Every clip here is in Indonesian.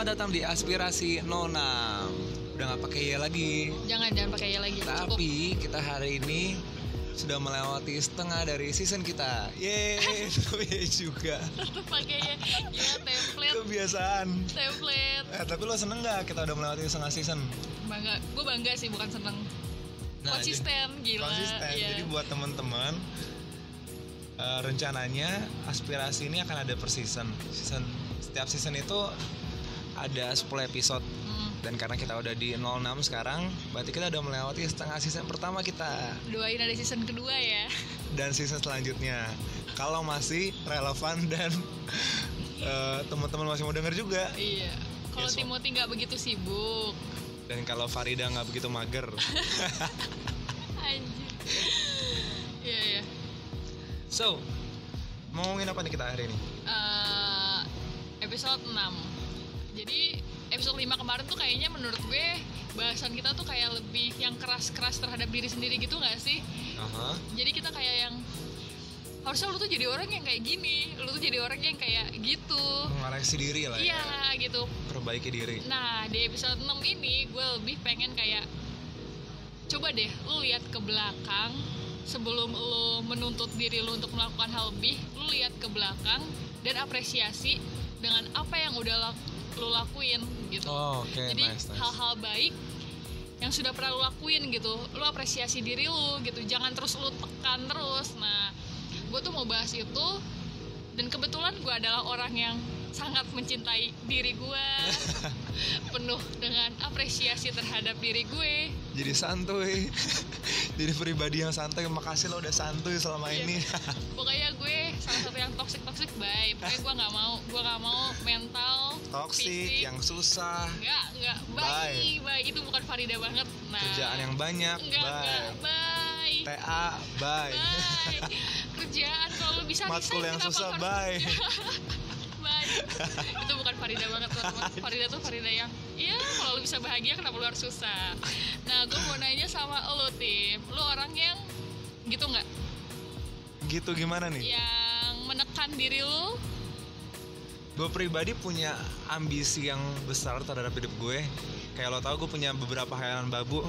Selamat datang di Aspirasi 06 Udah gak pakai ya lagi Jangan jangan pakai ya lagi. Cukup. Tapi kita hari ini sudah melewati setengah dari season kita Yeay, tapi juga Tetap pakai ya. Ya template, Kebiasaan template. Eh, tapi lo seneng gak kita udah melewati setengah season? Bangga, gue bangga sih bukan seneng. Nah, Konsisten, jadi- gila. Konsisten, Iya. jadi buat teman-teman eh, Rencananya aspirasi ini akan ada per season season Setiap season itu ada 10 episode Hmm, Dan karena kita udah di 06 sekarang Berarti kita udah melewati setengah season pertama kita doain ada season kedua ya. Dan season selanjutnya Kalau masih relevan dan eh, teman-teman masih mau denger juga Iya. Kalau Yes. Timothy nggak begitu sibuk, Dan kalau Farida nggak begitu mager anjir. Iya ya. So, mau ngomongin apa nih kita hari ini? Eh, episode 6 Jadi episode 5 kemarin tuh kayaknya menurut gue bahasan kita tuh kayak lebih yang keras-keras terhadap diri sendiri gitu gak sih? Aha. Jadi kita kayak yang harusnya lu tuh jadi orang yang kayak gini, lu tuh jadi orang yang kayak gitu. Mengoreksi diri lah ya Iya gitu. Perbaiki diri Nah di episode 6 ini gue lebih pengen kayak coba deh lu lihat ke belakang sebelum lu menuntut diri lu untuk melakukan hal lebih, lu lihat ke belakang dan apresiasi dengan apa yang udah lu lakuin gitu. Oh, oke, Jadi nice, nice. hal-hal baik yang sudah pernah lu lakuin gitu, lu apresiasi diri lu gitu, jangan terus lu tekan terus. Nah, gue tuh mau bahas itu dan kebetulan gue adalah orang yang sangat mencintai diri gue penuh dengan apresiasi terhadap diri gue. Jadi santuy. Jadi pribadi yang santuy Makasih lo udah santuy selama Iya. ini. Pokoknya gue salah satu yang toxic toxic baik pokoknya gue nggak mau gue nggak mau mental Toxic, yang susah. Nggak nggak. Baik baik. Itu bukan Farida banget. Nah. Kerjaan yang banyak. Bye. Baik TA Bye. Bye. kerjaan kalau bisa Matkul yang susah Bye. itu bukan Farida banget teman-teman. Farida tuh Farida yang iya kalau lu bisa bahagia kenapa lu harus susah? Nah gue mau nanya sama lo tim. Lu orang yang gitu nggak? Gitu gimana nih? yang menekan diri lu? Gue pribadi punya ambisi yang besar terhadap hidup gue. Kayak lo tau gue punya beberapa hayalan babu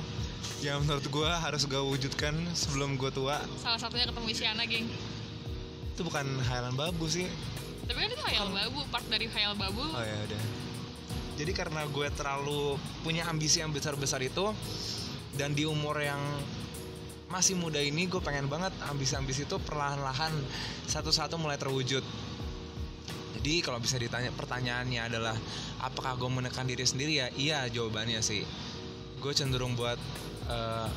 Yang menurut gue harus gue wujudkan sebelum gue tua. Salah satunya ketemu Isyana geng. Itu bukan hayalan babu sih tapi kan itu hayal babu part dari hayal babu Oh ya udah. Jadi karena gue terlalu punya ambisi yang besar-besar itu dan di umur yang masih muda ini gue pengen banget ambisi-ambisi itu perlahan-lahan satu-satu mulai terwujud. Jadi kalau bisa ditanya pertanyaannya adalah apakah gue menekan diri sendiri ya? Iya jawabannya sih. Gue cenderung buat eh,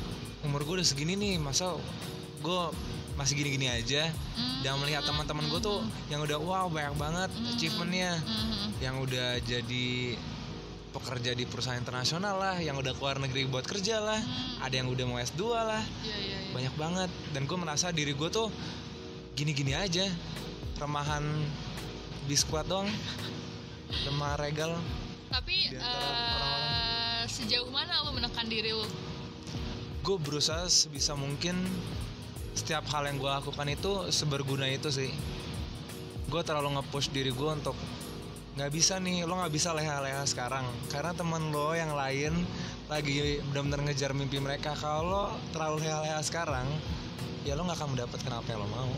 umur gue udah segini nih masa gue masih gini-gini aja. Dan melihat teman-teman gue tuh yang udah wow banyak banget achievementnya. Mhm. yang udah jadi pekerja di perusahaan internasional lah, yang udah keluar negeri buat kerja lah, ada yang udah mau S2 lah, iya iya iya. Banyak banget. Dan gue merasa diri gue tuh gini-gini aja, remahan biskuat doang, remah regal. tapi orang-orang. eh, sejauh mana lu menekan diri lu? Gue berusaha sebisa mungkin setiap hal yang gue lakukan itu seberguna itu sih. Gue terlalu nge-push diri gue untuk nggak bisa nih lo nggak bisa leha-leha sekarang. Karena temen lo yang lain lagi benar-benar ngejar mimpi mereka. Kalau lo terlalu leha-leha sekarang ya lo nggak akan mendapatkan apa yang lo mau.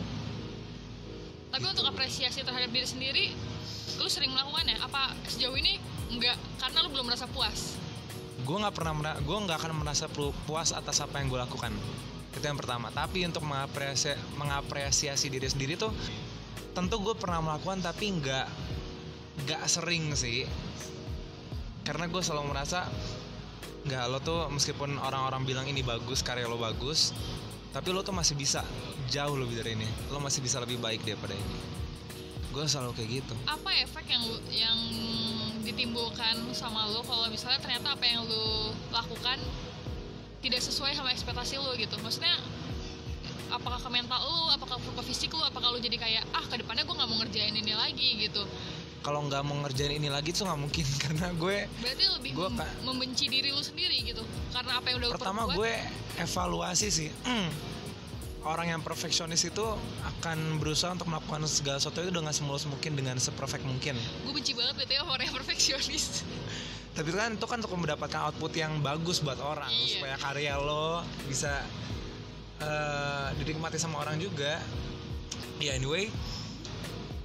Tapi untuk apresiasi terhadap diri sendiri lu sering melakukannya apa sejauh ini enggak karena lu belum merasa puas? Gue nggak pernah gue nggak akan merasa pu- puas atas apa yang gue lakukan itu yang pertama. Tapi untuk mengapresiasi, mengapresiasi diri sendiri tuh tentu gue pernah melakukan tapi nggak nggak sering sih. Karena gue selalu merasa nggak lo tuh meskipun orang-orang bilang ini bagus karya lo bagus tapi lo tuh masih bisa jauh lebih dari ini. Lo masih bisa lebih baik daripada ini. Gue selalu kayak gitu. Apa efek yang yang ditimbulkan sama lu kalau misalnya ternyata apa yang lu lakukan tidak sesuai sama ekspektasi lu gitu. Maksudnya apakah ke mental lu apakah ke fisik lu apakah lu jadi kayak ah ke depannya gue nggak mau ngerjain ini lagi gitu. Kalau nggak mau ngerjain ini lagi tuh nggak mungkin karena gue berarti lebih Gua mem- membenci diri lu sendiri gitu karena apa yang udah pertama perbuat. gue evaluasi sih. Hmm, orang yang perfeksionis itu akan berusaha untuk melakukan segala sesuatu itu dengan semulus mungkin dengan seperfect mungkin. Gue benci banget btw sama orang yang perfeksionis tapi kan itu kan untuk mendapatkan output yang bagus buat orang Iya. supaya karya lo bisa eh, dinikmati sama orang juga. Ya anyway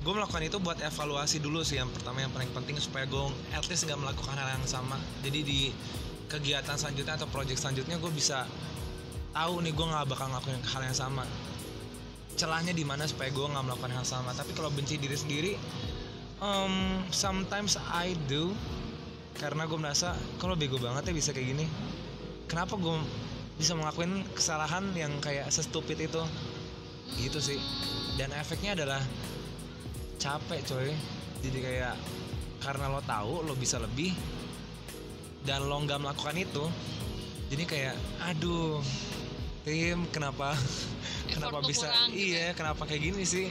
gue melakukan itu buat evaluasi dulu sih yang pertama yang paling penting supaya gue at least nggak melakukan hal yang sama. Jadi di kegiatan selanjutnya atau project selanjutnya gue bisa tahu nih gue nggak bakal ngelakuin hal yang sama. Celahnya di mana supaya gue nggak melakukan hal sama. Tapi kalau benci diri sendiri um, sometimes I do karena gue merasa kalau bego banget ya bisa kayak gini? Kenapa gue bisa ngelakuin kesalahan yang kayak sestupid itu? Gitu sih. Dan efeknya adalah capek coy. Jadi kayak karena lo tahu lo bisa lebih dan lo nggak melakukan itu jadi kayak aduh tim kenapa? Kenapa bisa? kurang gitu iya kenapa kayak gini sih?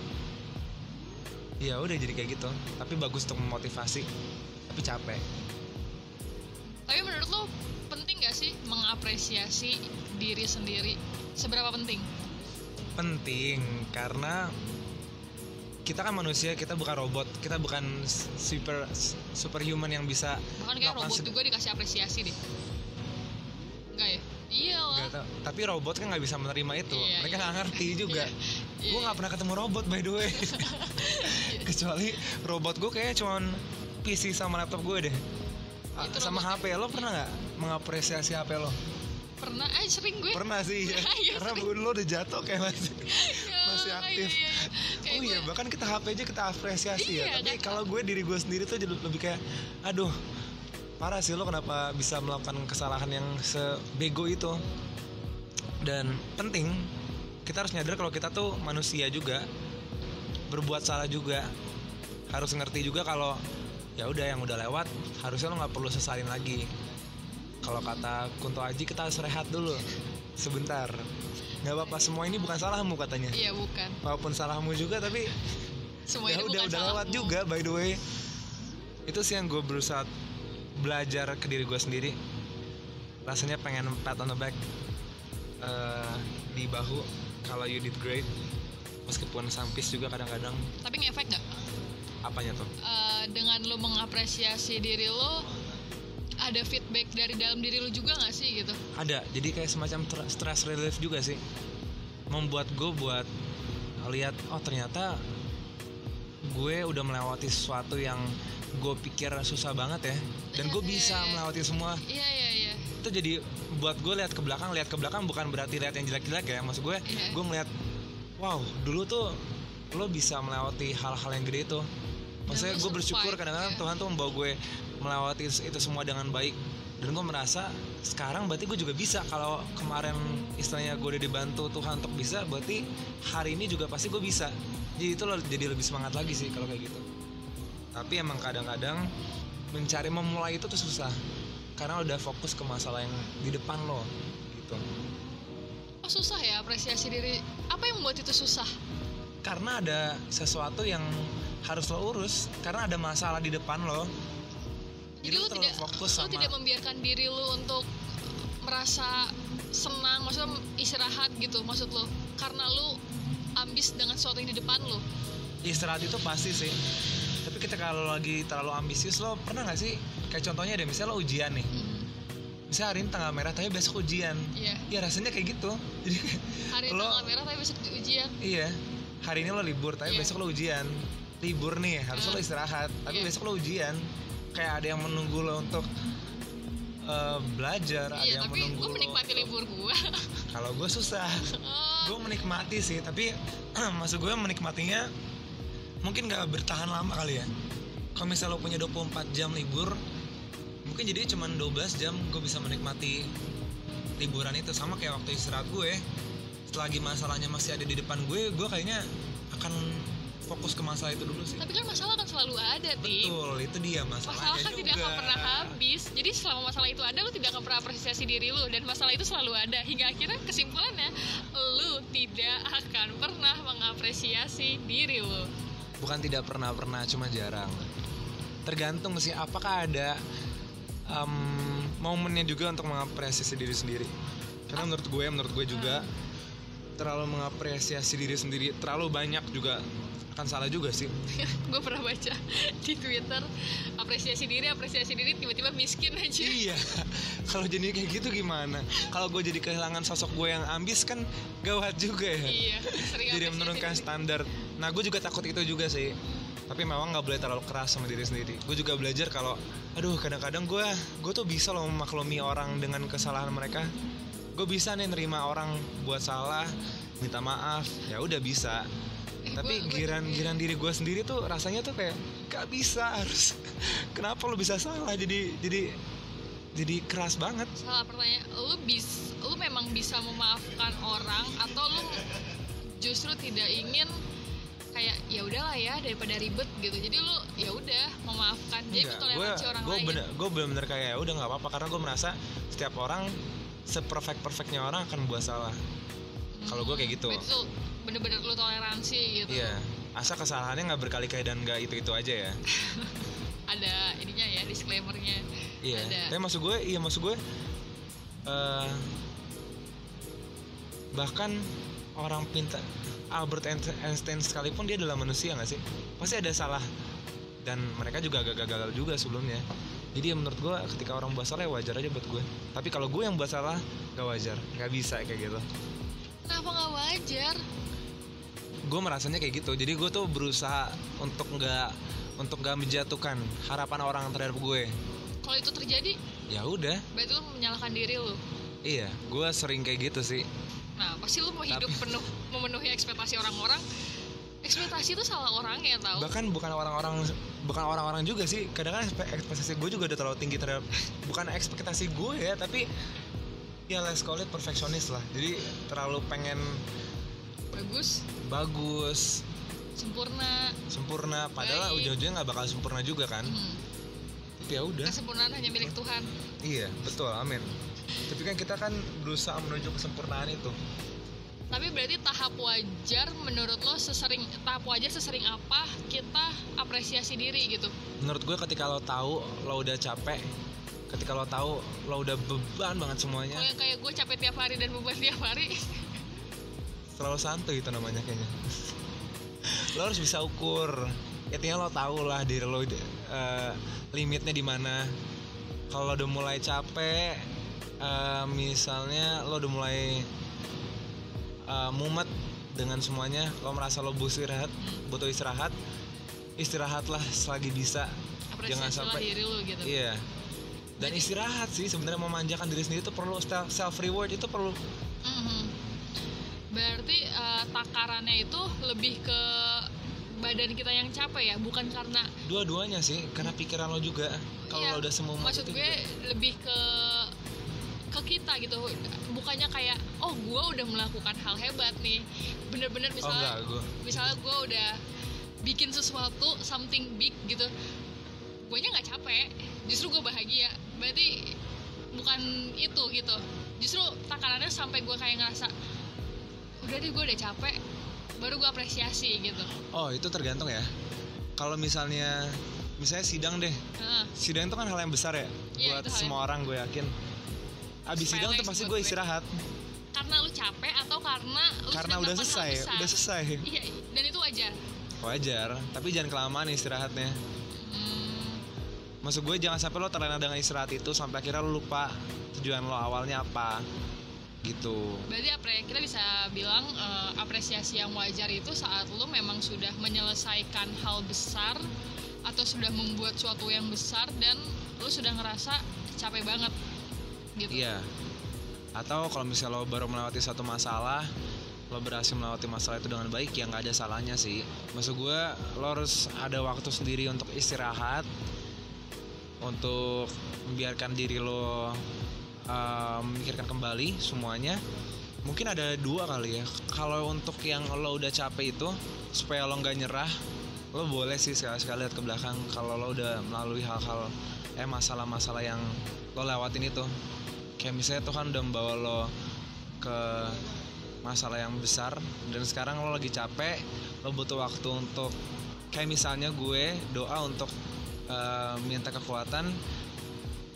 Ya udah jadi kayak gitu. Tapi bagus untuk memotivasi. Tapi capek tapi menurut lo penting gak sih mengapresiasi diri sendiri? Seberapa penting? Penting karena kita kan manusia kita bukan robot kita bukan super superhuman yang bisa bahkan kayak robot juga dikasih apresiasi deh. Enggak ya? Iya lah. Tapi robot kan nggak bisa menerima itu. Iya, mereka iya. nggak ngerti juga. Iya, gue nggak pernah ketemu robot by the way. Kecuali robot gue kayaknya cuman PC sama laptop gue deh Itu sama. HP lo pernah nggak mengapresiasi HP lo pernah eh sering gue pernah sih ya. Iya, karena sering. lo udah jatuh kayak masih Ya, masih aktif. iya, iya. Kayak oh iya gue- bahkan kita HP aja kita apresiasi Iya, ya tapi kan. kalau gue diri gue sendiri tuh jadi lebih kayak aduh parah sih lo kenapa bisa melakukan kesalahan yang sebego itu dan penting kita harus nyadar kalau kita tuh manusia juga berbuat salah juga harus ngerti juga kalau ya udah yang udah lewat harusnya lo nggak perlu sesalin lagi. Kalau kata Kunto Aji kita harus rehat dulu. Sebentar. Nggak apa-apa semua ini bukan salahmu katanya. Iya bukan. Walaupun salahmu juga tapi semua ya ini udah bukan udah lewat salahmu. juga by the way. Itu sih yang gue berusaha belajar ke diri gue sendiri. Rasanya pengen pat on the back eh, di bahu kalau you did great. Meskipun sampis juga kadang-kadang. Tapi ngefek gak apanya tuh? Eh, dengan lo mengapresiasi diri lo ada feedback dari dalam diri lo juga gak sih gitu? Ada. Jadi kayak semacam tr- stress relief juga sih. Membuat gue buat lihat oh ternyata gue udah melewati sesuatu yang gue pikir susah banget ya. Dan gue Iya, bisa iya, iya. melewati semua. Iya iya iya. Itu jadi buat gue lihat ke belakang lihat ke belakang bukan berarti lihat yang jelek-jelek ya. Maksud gue Iya. gue ngeliat wow dulu tuh lo bisa melewati hal-hal yang gede itu maksudnya gue bersyukur kadang-kadang iya. Tuhan tuh membawa gue melewati itu semua dengan baik. Dan gue merasa sekarang berarti gue juga bisa. Kalau kemarin istilahnya gue udah dibantu Tuhan untuk bisa berarti hari ini juga pasti gue bisa. Jadi itu jadi lebih semangat lagi sih kalau kayak gitu. Tapi emang kadang-kadang mencari memulai itu tuh susah. Karena udah fokus ke masalah yang di depan lo gitu. Oh susah ya apresiasi diri. Apa yang membuat itu susah? Karena ada sesuatu yang harus lo urus karena ada masalah di depan lo. Jadi lo terlalu tidak fokus lo sama tidak membiarkan diri lo untuk merasa senang maksudnya istirahat gitu maksud lo karena lo ambis dengan sesuatu yang di depan lo istirahat itu pasti sih. Tapi ketika lo lagi terlalu ambisius lo pernah nggak sih? Kayak contohnya deh misalnya lo ujian nih. Hmm, misalnya hari ini tanggal merah tapi besok ujian. Iya. Ya rasanya kayak gitu. Jadi hari ini Lo- tanggal merah tapi besok ujian. Iya. Hari ini lo libur tapi Iya. besok lo ujian libur nih harus lo Hmm. istirahat. Tapi Iya. besok lo ujian. Kayak ada yang menunggu lo untuk eh, belajar ada iya yang tapi menunggu gue lo menikmati libur gue kalau gue susah. Gue menikmati sih tapi maksud gue menikmatinya mungkin gak bertahan lama kali ya. Kalau misalnya lo punya 24 jam libur mungkin jadi cuma 12 jam gue bisa menikmati liburan itu. Sama kayak waktu istirahat gue selagi masalahnya masih ada di depan gue gue kayaknya akan fokus ke masalah itu dulu sih. Tapi kan masalah kan selalu ada tim betul itu dia masalahnya masalah kan juga tidak akan pernah habis. Jadi selama masalah itu ada lu tidak akan pernah apresiasi diri lu. Dan masalah itu selalu ada. Hingga akhirnya kesimpulannya lu tidak akan pernah mengapresiasi diri lu. Bukan tidak pernah pernah cuma jarang. Tergantung sih apakah ada em, momennya juga untuk mengapresiasi diri sendiri? Karena menurut gue menurut gue juga terlalu mengapresiasi diri sendiri terlalu banyak juga akan salah juga sih. Gue pernah baca di twitter apresiasi diri apresiasi diri tiba-tiba miskin aja. Iya. Kalau jadi kayak gitu gimana? Kalau gue jadi kehilangan sosok gue yang ambis kan gawat juga ya. Iya jadi menurunkan diri. standar. Nah gue juga takut itu juga sih. Tapi memang nggak boleh terlalu keras sama diri sendiri. Gue juga belajar kalau aduh kadang-kadang gue gue tuh bisa loh memaklumi orang dengan kesalahan mereka. Gue bisa nih nerima orang buat salah minta maaf. Ya udah bisa tapi gua- gua giran juga- giran diri gue sendiri tuh rasanya tuh kayak gak bisa harus kenapa lo bisa salah? Jadi jadi jadi keras banget. Salah pertanyaan lu bis lu memang bisa memaafkan orang atau lu justru tidak ingin kayak ya udahlah ya daripada ribet gitu. Jadi lu ya udah memaafkan. Jadi Enggak, toleransi orang gue lain. bener gue bener-bener kayak ya udah nggak apa-apa karena gue merasa setiap orang seperfect perfectnya orang akan buat salah kalau gue kayak gitu. Tuh bener-bener lu toleransi gitu. Iya. Asal kesalahannya nggak berkali-kali dan nggak itu-itu aja ya. Ada ininya ya disclaimernya. Iya. Ada. tapi maksud gue iya maksud gue eh, bahkan orang pintar Albert Einstein sekalipun dia adalah manusia nggak sih? Pasti ada salah. Dan mereka juga agak gagal juga sebelumnya. Jadi ya menurut gue ketika orang buat salah ya wajar aja buat gue tapi kalau gue yang buat salah gak wajar. Nggak bisa kayak gitu kenapa nggak wajar? Gue merasanya kayak gitu. Jadi gue tuh berusaha untuk nggak untuk nggak menjatuhkan harapan orang terhadap gue. Kalau itu terjadi ya udah. berarti lu menyalahkan diri lu? Iya gue sering kayak gitu sih. Nah pasti lu mau hidup penuh memenuhi ekspektasi orang-orang. Ekspektasi itu salah orang ya tahu bahkan bukan orang-orang bukan orang-orang juga sih. Kadang-kadang ekspe- ekspektasi gue juga udah terlalu tinggi terhadap bukan ekspektasi gue ya tapi ya let's call it perfeksionis lah. Jadi terlalu pengen bagus. Bagus. Sempurna. Sempurna. Padahal ujung-ujungnya nggak bakal sempurna juga kan? Hmm. tapi ya udah. Kesempurnaan hanya milik Tuhan. Iya betul. Amin. Tapi kan kita kan berusaha menuju kesempurnaan itu. Tapi berarti tahap wajar menurut lo sesering tahap wajar sesering apa kita apresiasi diri gitu? Menurut gue ketika lo tahu lo udah capek ketika lo tahu lo udah beban banget semuanya. Yang kayak gue capek tiap hari dan beban tiap hari. Terlalu santuy itu namanya kayaknya. Lo harus bisa ukur. Intinya lo tahu lah diri lo eh, limitnya di mana. Kalau lo udah mulai capek eh, misalnya lo udah mulai eh, mumet dengan semuanya lo merasa lo butuh istirahat butuh istirahat istirahatlah selagi bisa. Jangan apresiasi lah sampai diri lo gitu. Iya dan istirahat sih sebenarnya memanjakan diri sendiri itu perlu self reward itu perlu. Mhm. berarti eh, takarannya itu lebih ke badan kita yang capek ya bukan karena dua-duanya sih karena pikiran lo juga kalau Iya, lo udah semua maksud gue lebih ke ke kita gitu. Bukannya kayak oh gue udah melakukan hal hebat nih. Bener-bener oh misalnya enggak gue misalnya gue udah bikin sesuatu something big gitu gue nya nggak capek. Justru gue bahagia berarti bukan itu gitu. Justru takarannya sampai gue kayak ngerasa udah deh gue udah capek baru gue apresiasi gitu. Oh itu tergantung ya. Kalau misalnya misalnya sidang deh. Heeh. sidang itu kan hal yang besar ya Iya, buat semua orang gue yakin. Abis Sepele sidang tuh pasti gue istirahat. Karena lu capek atau karena lu karena udah selesai udah selesai. Iya dan itu wajar. Wajar tapi jangan kelamaan istirahatnya maksud gue jangan sampai lo terlena dengan istirahat itu sampai akhirnya lo lupa tujuan lo awalnya apa gitu berarti apre kita bisa bilang eh, apresiasi yang wajar itu saat lu memang sudah menyelesaikan hal besar atau sudah membuat suatu yang besar dan lu sudah ngerasa capek banget gitu Iya. Atau kalau misalnya lo baru melewati satu masalah, lo berhasil melewati masalah itu dengan baik, ya nggak ada salahnya sih. Maksud gue, lo harus ada waktu sendiri untuk istirahat, untuk membiarkan diri lo uh, memikirkan kembali semuanya. Mungkin ada dua kali ya. Kalau untuk yang lo udah capek itu, supaya lo nggak nyerah, lo boleh sih sekali-sekali lihat ke belakang kalau lo udah melalui hal-hal eh masalah-masalah yang lo lewatin itu kayak misalnya Tuhan udah membawa lo ke masalah yang besar dan sekarang lo lagi capek lo butuh waktu untuk kayak misalnya gue doa untuk eh, minta kekuatan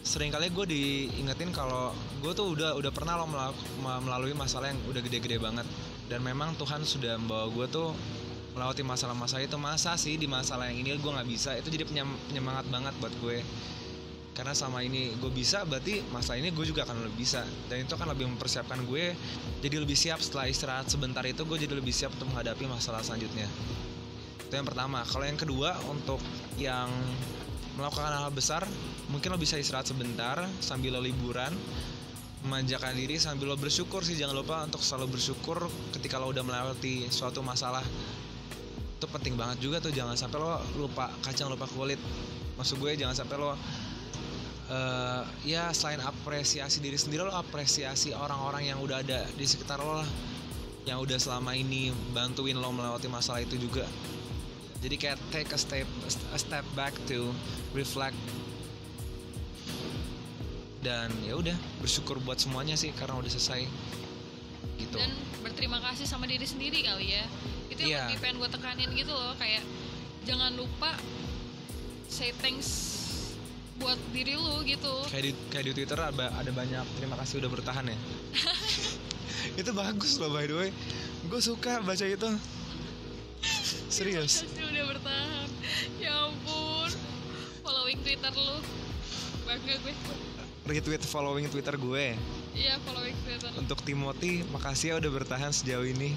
sering kali gue diingetin kalau gue tuh udah udah pernah lo melalui masalah yang udah gede-gede banget. Dan memang Tuhan sudah membawa gue tuh melewati masalah-masalah itu. Masa sih di masalah yang ini gue nggak bisa? Itu jadi penyem- penyemangat banget buat gue. Karena selama ini gue bisa berarti masalah ini gue juga akan lebih bisa. Dan itu akan lebih mempersiapkan gue jadi lebih siap setelah istirahat sebentar itu gue jadi lebih siap untuk menghadapi masalah selanjutnya. Itu yang pertama. Kalau yang kedua untuk yang melakukan hal besar mungkin lo bisa istirahat sebentar sambil lo liburan memanjakan diri sambil lo bersyukur sih. Jangan lupa untuk selalu bersyukur ketika lo udah melewati suatu masalah. Itu penting banget juga tuh jangan sampai lo lupa kacang lupa kulit. Maksud gue jangan sampai lo eh, ya selain apresiasi diri sendiri lo apresiasi orang-orang yang udah ada di sekitar lo lah yang udah selama ini bantuin lo melewati masalah itu juga jadi kayak take a step a step back to reflect. Dan ya udah bersyukur buat semuanya sih karena udah selesai. Gitu. Dan berterima kasih sama diri sendiri kali ya. Itu yang Iya. lebih pengen gue tekanin gitu loh kayak jangan lupa say thanks buat diri lu gitu. Kayak di kayak di Twitter ada ada banyak terima kasih udah bertahan ya. Itu bagus loh by the way. Gue suka baca itu. Serius. Pasti udah bertahan. Ya ampun. Following twitter lu. Bangga gue. Retweet following Twitter gue. Iya following twitter untuk Timothy makasih ya udah bertahan sejauh ini.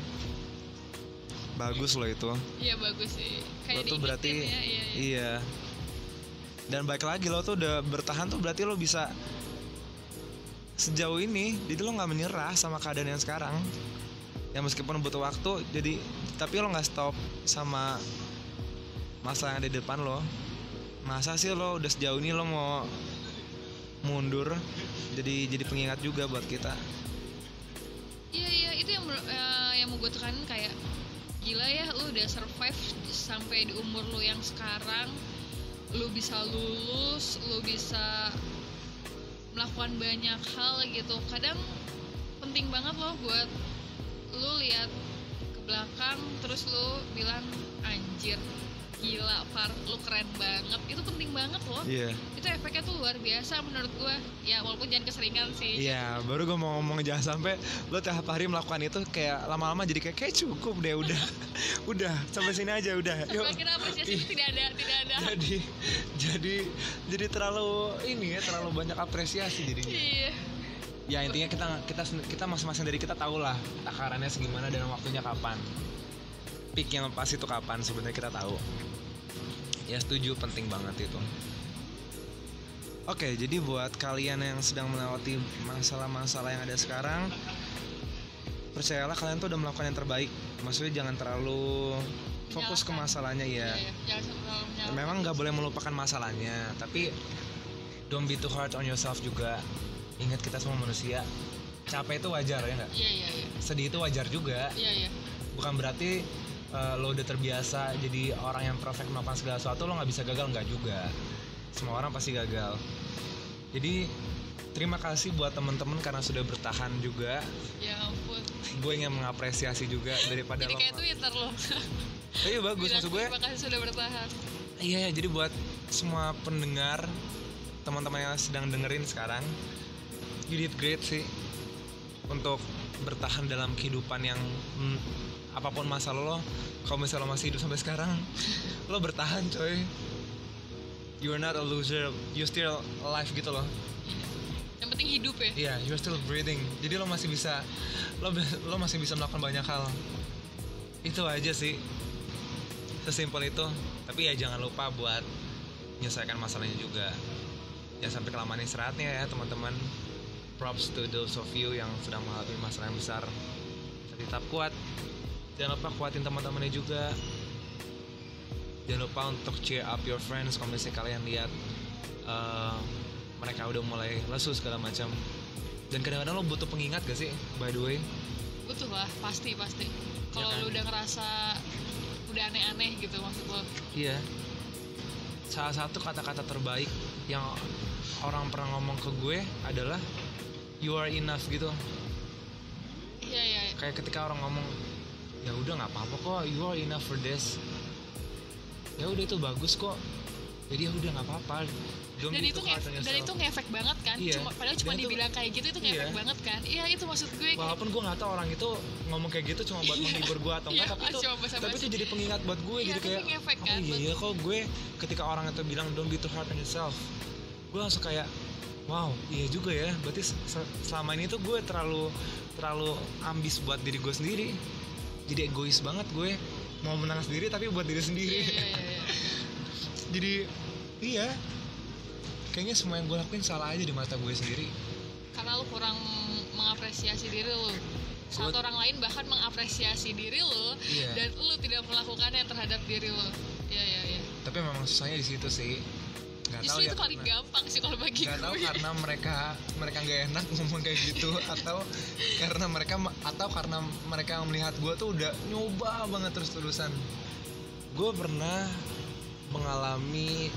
Bagus loh itu. Iya bagus sih. Lo kayak tuh diingetin berarti ya, iya, iya. iya. Dan baik lagi lo tuh udah bertahan tuh berarti lo bisa sejauh ini jadi lo nggak menyerah sama keadaan yang sekarang. Ya meskipun butuh waktu jadi tapi lo nggak stop sama masalah yang ada di depan lo. Masa sih lo udah sejauh ini lo mau mundur jadi jadi pengingat juga buat kita. Iya iya itu yang eh, yang mau gue tekanin kayak gila ya lu udah survive sampai di umur lu yang sekarang. Lu bisa lulus lu bisa melakukan banyak hal gitu. Kadang penting banget loh buat lu lihat ke belakang terus lu bilang anjir gila par lu keren banget itu penting banget loh iya itu efeknya tuh luar biasa menurut gue ya walaupun jangan keseringan sih Iya, baru gue mau ngomong jangan sampai lo tiap hari melakukan itu kayak lama-lama jadi kayak kayak cukup deh udah, udah sampai sini aja udah. Yuk. Semakin apresiasi tidak ada, tidak ada. Jadi jadi jadi terlalu ini ya terlalu banyak apresiasi jadinya. Iya. Ya intinya kita kita kita masing-masing dari kita tahu lah takarannya segimana dan waktunya kapan. Peak yang pas itu kapan sebenarnya kita tahu. Ya setuju penting banget itu. Oke, jadi buat kalian yang sedang melewati masalah-masalah yang ada sekarang, percayalah kalian tuh udah melakukan yang terbaik. Maksudnya jangan terlalu fokus ke masalahnya ya. Iya. Memang nggak boleh melupakan masalahnya, tapi don't be too hard on yourself juga. Ingat kita semua manusia. Capek itu wajar ya nggak? Iya, iya, iya. Sedih itu wajar juga. Iya, iya. Bukan berarti uh, lo udah terbiasa jadi orang yang perfect melakukan segala sesuatu lo nggak bisa gagal nggak juga. Semua orang pasti gagal. Jadi terima kasih buat teman-teman karena sudah bertahan juga. Ya ampun. Gue ingin mengapresiasi juga daripada Jadi lo. kayak Twitter loh. Oh, iya bagus maksud gue. Terima kasih sudah bertahan. Iya, ya, jadi buat semua pendengar, teman-teman yang sedang dengerin sekarang, you did great sih untuk bertahan dalam kehidupan yang hmm, apa pun masalah lo, kalau misalnya lo masih hidup sampai sekarang, lo bertahan coy. You're not a loser, you still alive gitu loh. Yang penting hidup ya. Iya, you're still breathing. Jadi lo masih bisa, lo lo masih bisa melakukan banyak hal. Itu aja sih. Sesimpel itu. Tapi ya jangan lupa buat menyelesaikan masalahnya juga. Ya sampai kelamaan istirahatnya ya teman-teman. Props to those of you yang sedang mengalami masalah yang besar. Tetap kuat. Jangan lupa kuatin teman-temannya juga. Jangan lupa untuk cheer up your friends kalau misalnya kalian lihat eh, mereka udah mulai lesu segala macam. Dan kadang-kadang lo butuh pengingat gak sih, by the way? Butuh lah, pasti pasti. Kalau kan? lu udah ngerasa udah aneh-aneh gitu maksud lo. Iya. Salah satu kata-kata terbaik yang orang pernah ngomong ke gue adalah you are enough gitu. Iya, iya. iya. Kayak ketika orang ngomong ya udah nggak apa-apa kok, you are enough for this. Ya udah itu bagus kok. jadi ya udah nggak apa-apa. Don't dan itu ngef- dan itu ngefek banget kan? Iya. cuma padahal cuma Dan itu- dibilang kayak gitu itu ngefek Iya. banget kan? Iya itu maksud gue kayak- walaupun gue nggak tahu orang itu ngomong kayak gitu cuma buat menghibur gue atau enggak Iya, tapi itu tapi itu jadi pengingat buat gue Iya, jadi kayak ngefek oh kan iya iya kok gue ketika orang itu bilang don't be too hard on yourself gue langsung kayak wow iya juga ya. Berarti se- selama ini tuh gue terlalu terlalu ambis buat diri gue sendiri jadi egois banget gue. Mau menang sendiri tapi buat diri sendiri. Iya, iya, iya. jadi iya. Kayaknya semua yang gue lakuin salah aja di mata gue sendiri. Karena lu kurang mengapresiasi diri lu. Saat Gua- orang lain bahkan mengapresiasi diri lu Iya. dan lu tidak melakukannya terhadap diri lu. Iya iya iya. Tapi memang susahnya di situ sih tahu justru ya itu paling karena- gampang sih kalau bagi tahu gue. karena mereka mereka nggak enak ngomong kayak gitu atau karena mereka atau karena mereka melihat gue tuh udah nyoba banget terus terusan gue pernah mengalami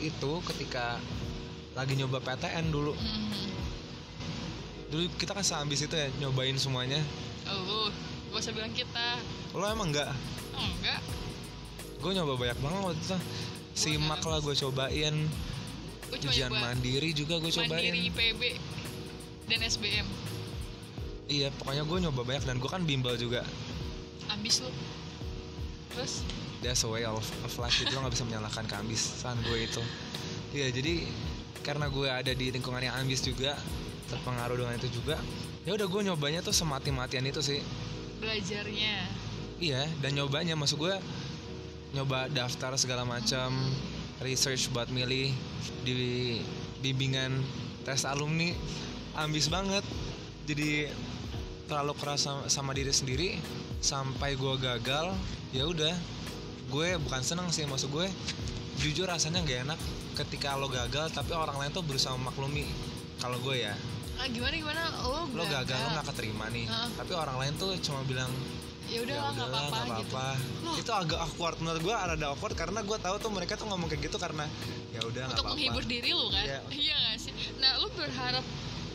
itu ketika lagi nyoba PTN dulu. Hmm. dulu kita kan seambis itu ya nyobain semuanya. Oh gak usah bilang kita. Lo emang nggak? Oh, enggak gue nyoba banyak banget waktu itu simak lah gue cobain. Cuma ujian mandiri juga gue cobain. mandiri IPB dan SBM iya pokoknya gue nyoba banyak dan gue kan bimbel juga. Ambis lu. Terus? That's a way of, of life itu lo nggak bisa menyalahkan keambisan gue itu. Iya jadi karena gue ada di lingkungan yang ambis juga terpengaruh dengan itu juga ya udah gue nyobanya tuh semati-matian itu sih. Belajarnya. Iya dan nyobanya maksud gue nyoba daftar segala macam research buat milih di bimbingan tes alumni. Ambis banget. Jadi terlalu keras sama, sama diri sendiri sampai gue gagal ya udah. Gue bukan seneng sih maksud gue jujur rasanya nggak enak ketika lo gagal tapi orang lain tuh berusaha memaklumi kalau gue ya. Ah gimana gimana? Oh lo gagal lo nggak keterima nih. Heeh. tapi orang lain tuh cuma bilang ya udah ya lah nggak udahlah, apa-apa nggak gitu. apa-apa. Loh. itu agak awkward menurut gue ada awkward karena gue tahu tuh mereka tuh ngomong kayak gitu karena ya udah untuk apa-apa. menghibur diri lu kan? Iya. iya gak sih? Nah lu berharap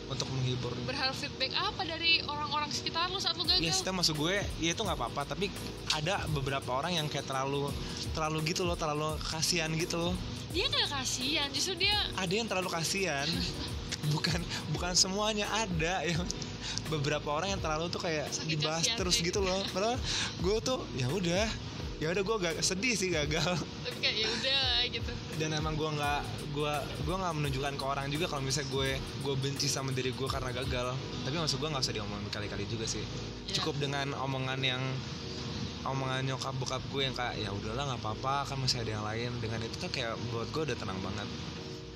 untuk menghibur. berharap feedback apa dari orang-orang sekitar lu saat lu gagal? Ya sih maksud gue ya itu nggak apa-apa tapi ada beberapa orang yang kayak terlalu terlalu gitu loh terlalu kasihan gitu loh. Dia nggak kasihan justru dia ada yang terlalu kasihan. Bukan bukan semuanya ada yang beberapa orang yang terlalu tuh kayak Sakit dibahas hati-hati. terus gitu loh. Padahal gue tuh ya udah ya udah gue gak sedih sih gagal. Tapi kayak ya udah gitu. Dan emang gue nggak gue gue nggak menunjukkan ke orang juga kalau misalnya gue gue benci sama diri gue karena gagal. Tapi maksud gue nggak usah diomongin berkali-kali juga sih. Ya. cukup dengan omongan yang omongan nyokap bokap gue yang kayak ya udahlah nggak apa-apa kan masih ada yang lain. Dengan itu tuh kayak buat gue udah tenang banget.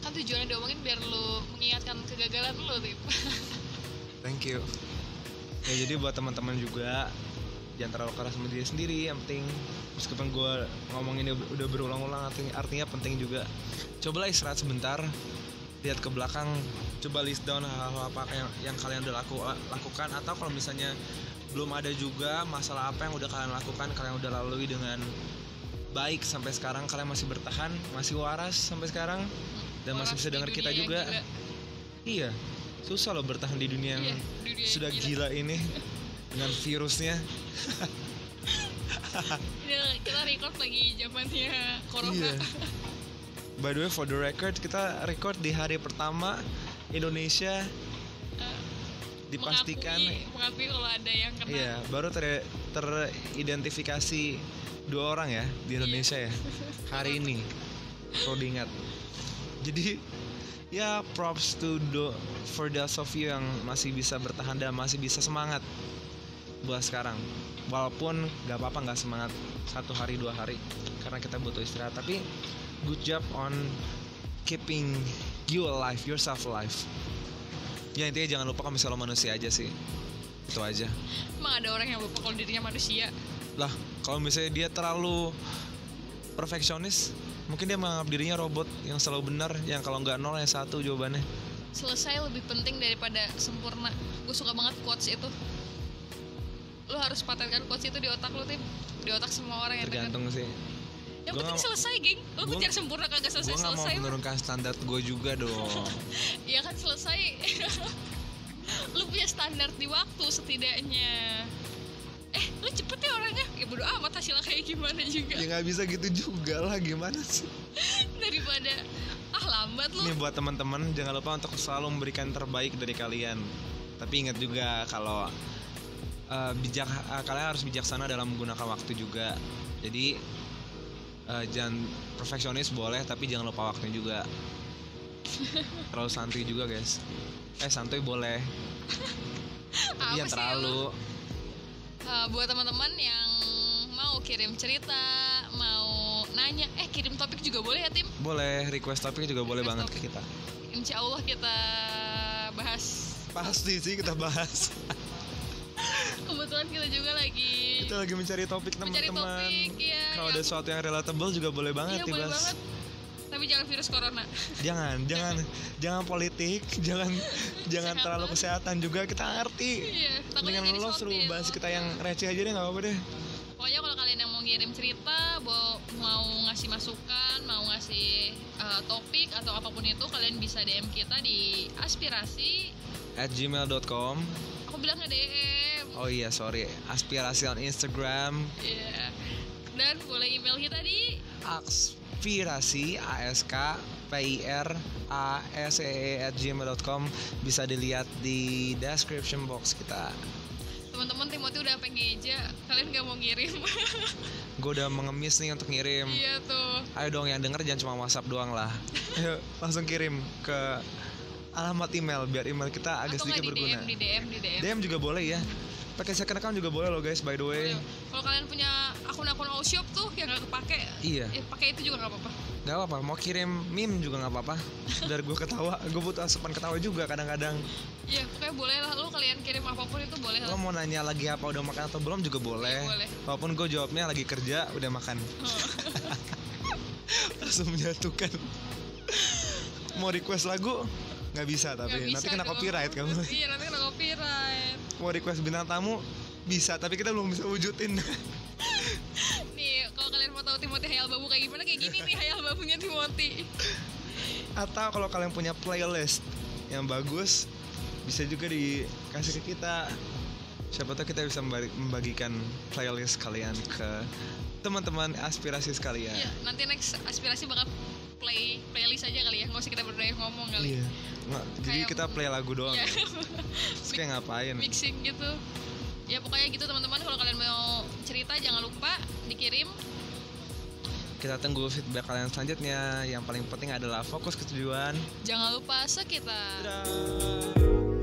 Kan tujuannya diomongin biar lu mengingatkan kegagalan lu tip thank you. Ya jadi buat teman-teman juga jangan terlalu keras sama diri sendiri yang penting meskipun gue ngomongin udah- udah berulang-ulang artinya, artinya penting juga. Cobalah istirahat sebentar lihat ke belakang coba list down hal-hal apa yang, yang kalian udah laku, lakukan atau kalau misalnya belum ada juga masalah apa yang udah kalian lakukan kalian udah lalui dengan baik sampai sekarang kalian masih bertahan masih waras sampai sekarang dan masih Waras bisa di dengar kita juga. gila. iya susah loh bertahan di dunia yang Iya, dunia sudah gila. gila ini. Dengan virusnya. Ini kita record lagi zamannya corona. Iya. By the way, for the record, kita record di hari pertama Indonesia Eh, dipastikan mengakui, mengakui kalau ada yang kena. Iya baru ter teridentifikasi dua orang ya di Indonesia ya hari ini. Perlu diingat. Jadi ya props to do for those of you yang masih bisa bertahan dan masih bisa semangat buat sekarang. Walaupun nggak apa-apa nggak semangat satu hari dua hari karena kita butuh istirahat. Tapi good job on keeping you alive yourself alive. Ya intinya jangan lupa kalau misalnya lo manusia aja sih. Itu aja. Emang ada orang yang lupa kalau dirinya manusia? Lah kalau misalnya dia terlalu perfeksionis mungkin dia menganggap dirinya robot yang selalu benar yang kalau nggak nol yang satu jawabannya. Selesai lebih penting daripada sempurna. Gue suka banget quotes itu. Lu harus patenkan quotes itu di otak lu tim. Di otak semua orang yang tergantung sih. Yang Gua penting nggak- selesai geng. Gua- kejar sempurna kagak selesai nggak mau selesai mah. menurunkan standar gue juga dong. Ya kan selesai. Lu punya standar di waktu setidaknya eh lu cepet ya orangnya ya bodo amat hasilnya kayak gimana juga ya nggak bisa gitu juga lah gimana sih daripada ah lambat lu Ini buat teman-teman jangan lupa untuk selalu memberikan terbaik dari kalian. Tapi ingat juga kalau eh, bijak eh, kalian harus bijaksana dalam menggunakan waktu juga. Jadi eh, jangan perfeksionis boleh tapi jangan lupa waktunya juga. terlalu santuy juga guys. Eh santuy boleh. Sih terlalu. Uh, buat teman-teman yang mau kirim cerita, mau nanya, eh kirim topik juga boleh ya tim. Boleh request topik juga boleh Request banget topik. ke kita. Insya Allah kita bahas. Pasti sih kita bahas. Kebetulan kita juga lagi. kita lagi mencari topik Mencari teman-teman. topik, iya, Kalau ada yang- sesuatu yang relatable juga boleh banget Iya boleh banget. Tapi jangan virus corona. jangan jangan jangan politik jangan jangan Kesehatan. terlalu kesehatan juga kita ngerti Iya. Dengan lo suruh bahas kita yang receh aja deh nggak apa-apa deh Pokoknya kalau kalian yang mau ngirim cerita, mau, mau ngasih masukan, mau ngasih uh, topik atau apa pun itu, kalian bisa DM kita di aspirasi. at gmail.com Aku bilang nge DM. oh iya sorry aspirasi on Instagram Iya. Dan boleh email kita di aspirasi ask p i r a s e at gmail.com bisa dilihat di description box kita teman-teman Timothy udah pengen ngeja, kalian nggak mau ngirim. gue udah mengemis nih untuk ngirim iya tuh. Ayo dong yang denger jangan cuma WhatsApp doang lah. Ayo langsung kirim ke alamat email biar email kita agak Atau sedikit di berguna. DM, di DM, di DM. DM juga boleh ya. Pakai second account juga boleh loh guys by the way. Kalau kalian punya akun-akun all shop tuh yang nggak kepake, Iya, eh, pakai itu juga nggak apa-apa. nggak apa-apa. Mau kirim meme juga nggak apa-apa. Biar gue ketawa, gue butuh asupan ketawa juga kadang-kadang. Iya, pokoknya boleh lah. Lu kalian kirim apa pun itu boleh Lo lah. mau nanya lagi apa udah makan atau belum juga boleh. Iya, boleh. Walaupun gue jawabnya lagi kerja udah makan. Langsung menyatukan. mau request lagu nggak bisa tapi Nggak bisa nanti kena dong. copyright kamu. Iya, nanti kena copyright. mau request bintang tamu bisa tapi kita belum bisa wujudin hayal babu kayak gimana, kayak gini nih hayal babunya Timothy. atau kalau kalian punya playlist yang bagus bisa juga dikasih ke kita siapa tahu kita bisa membagi- membagikan playlist kalian ke teman-teman aspirasi sekalian Iya, nanti next aspirasi bakal play playlist aja kali ya, nggak usah kita berdua yang ngomong kali. Iya. Nggak, jadi Kayak- kita play lagu doang Iya. Terus kayak ngapain Mixing gitu. Ya pokoknya gitu teman-teman, kalau kalian mau cerita jangan lupa dikirim kita tunggu feedback kalian selanjutnya yang paling penting adalah fokus ke tujuan Jangan lupa sekitar. Dadah.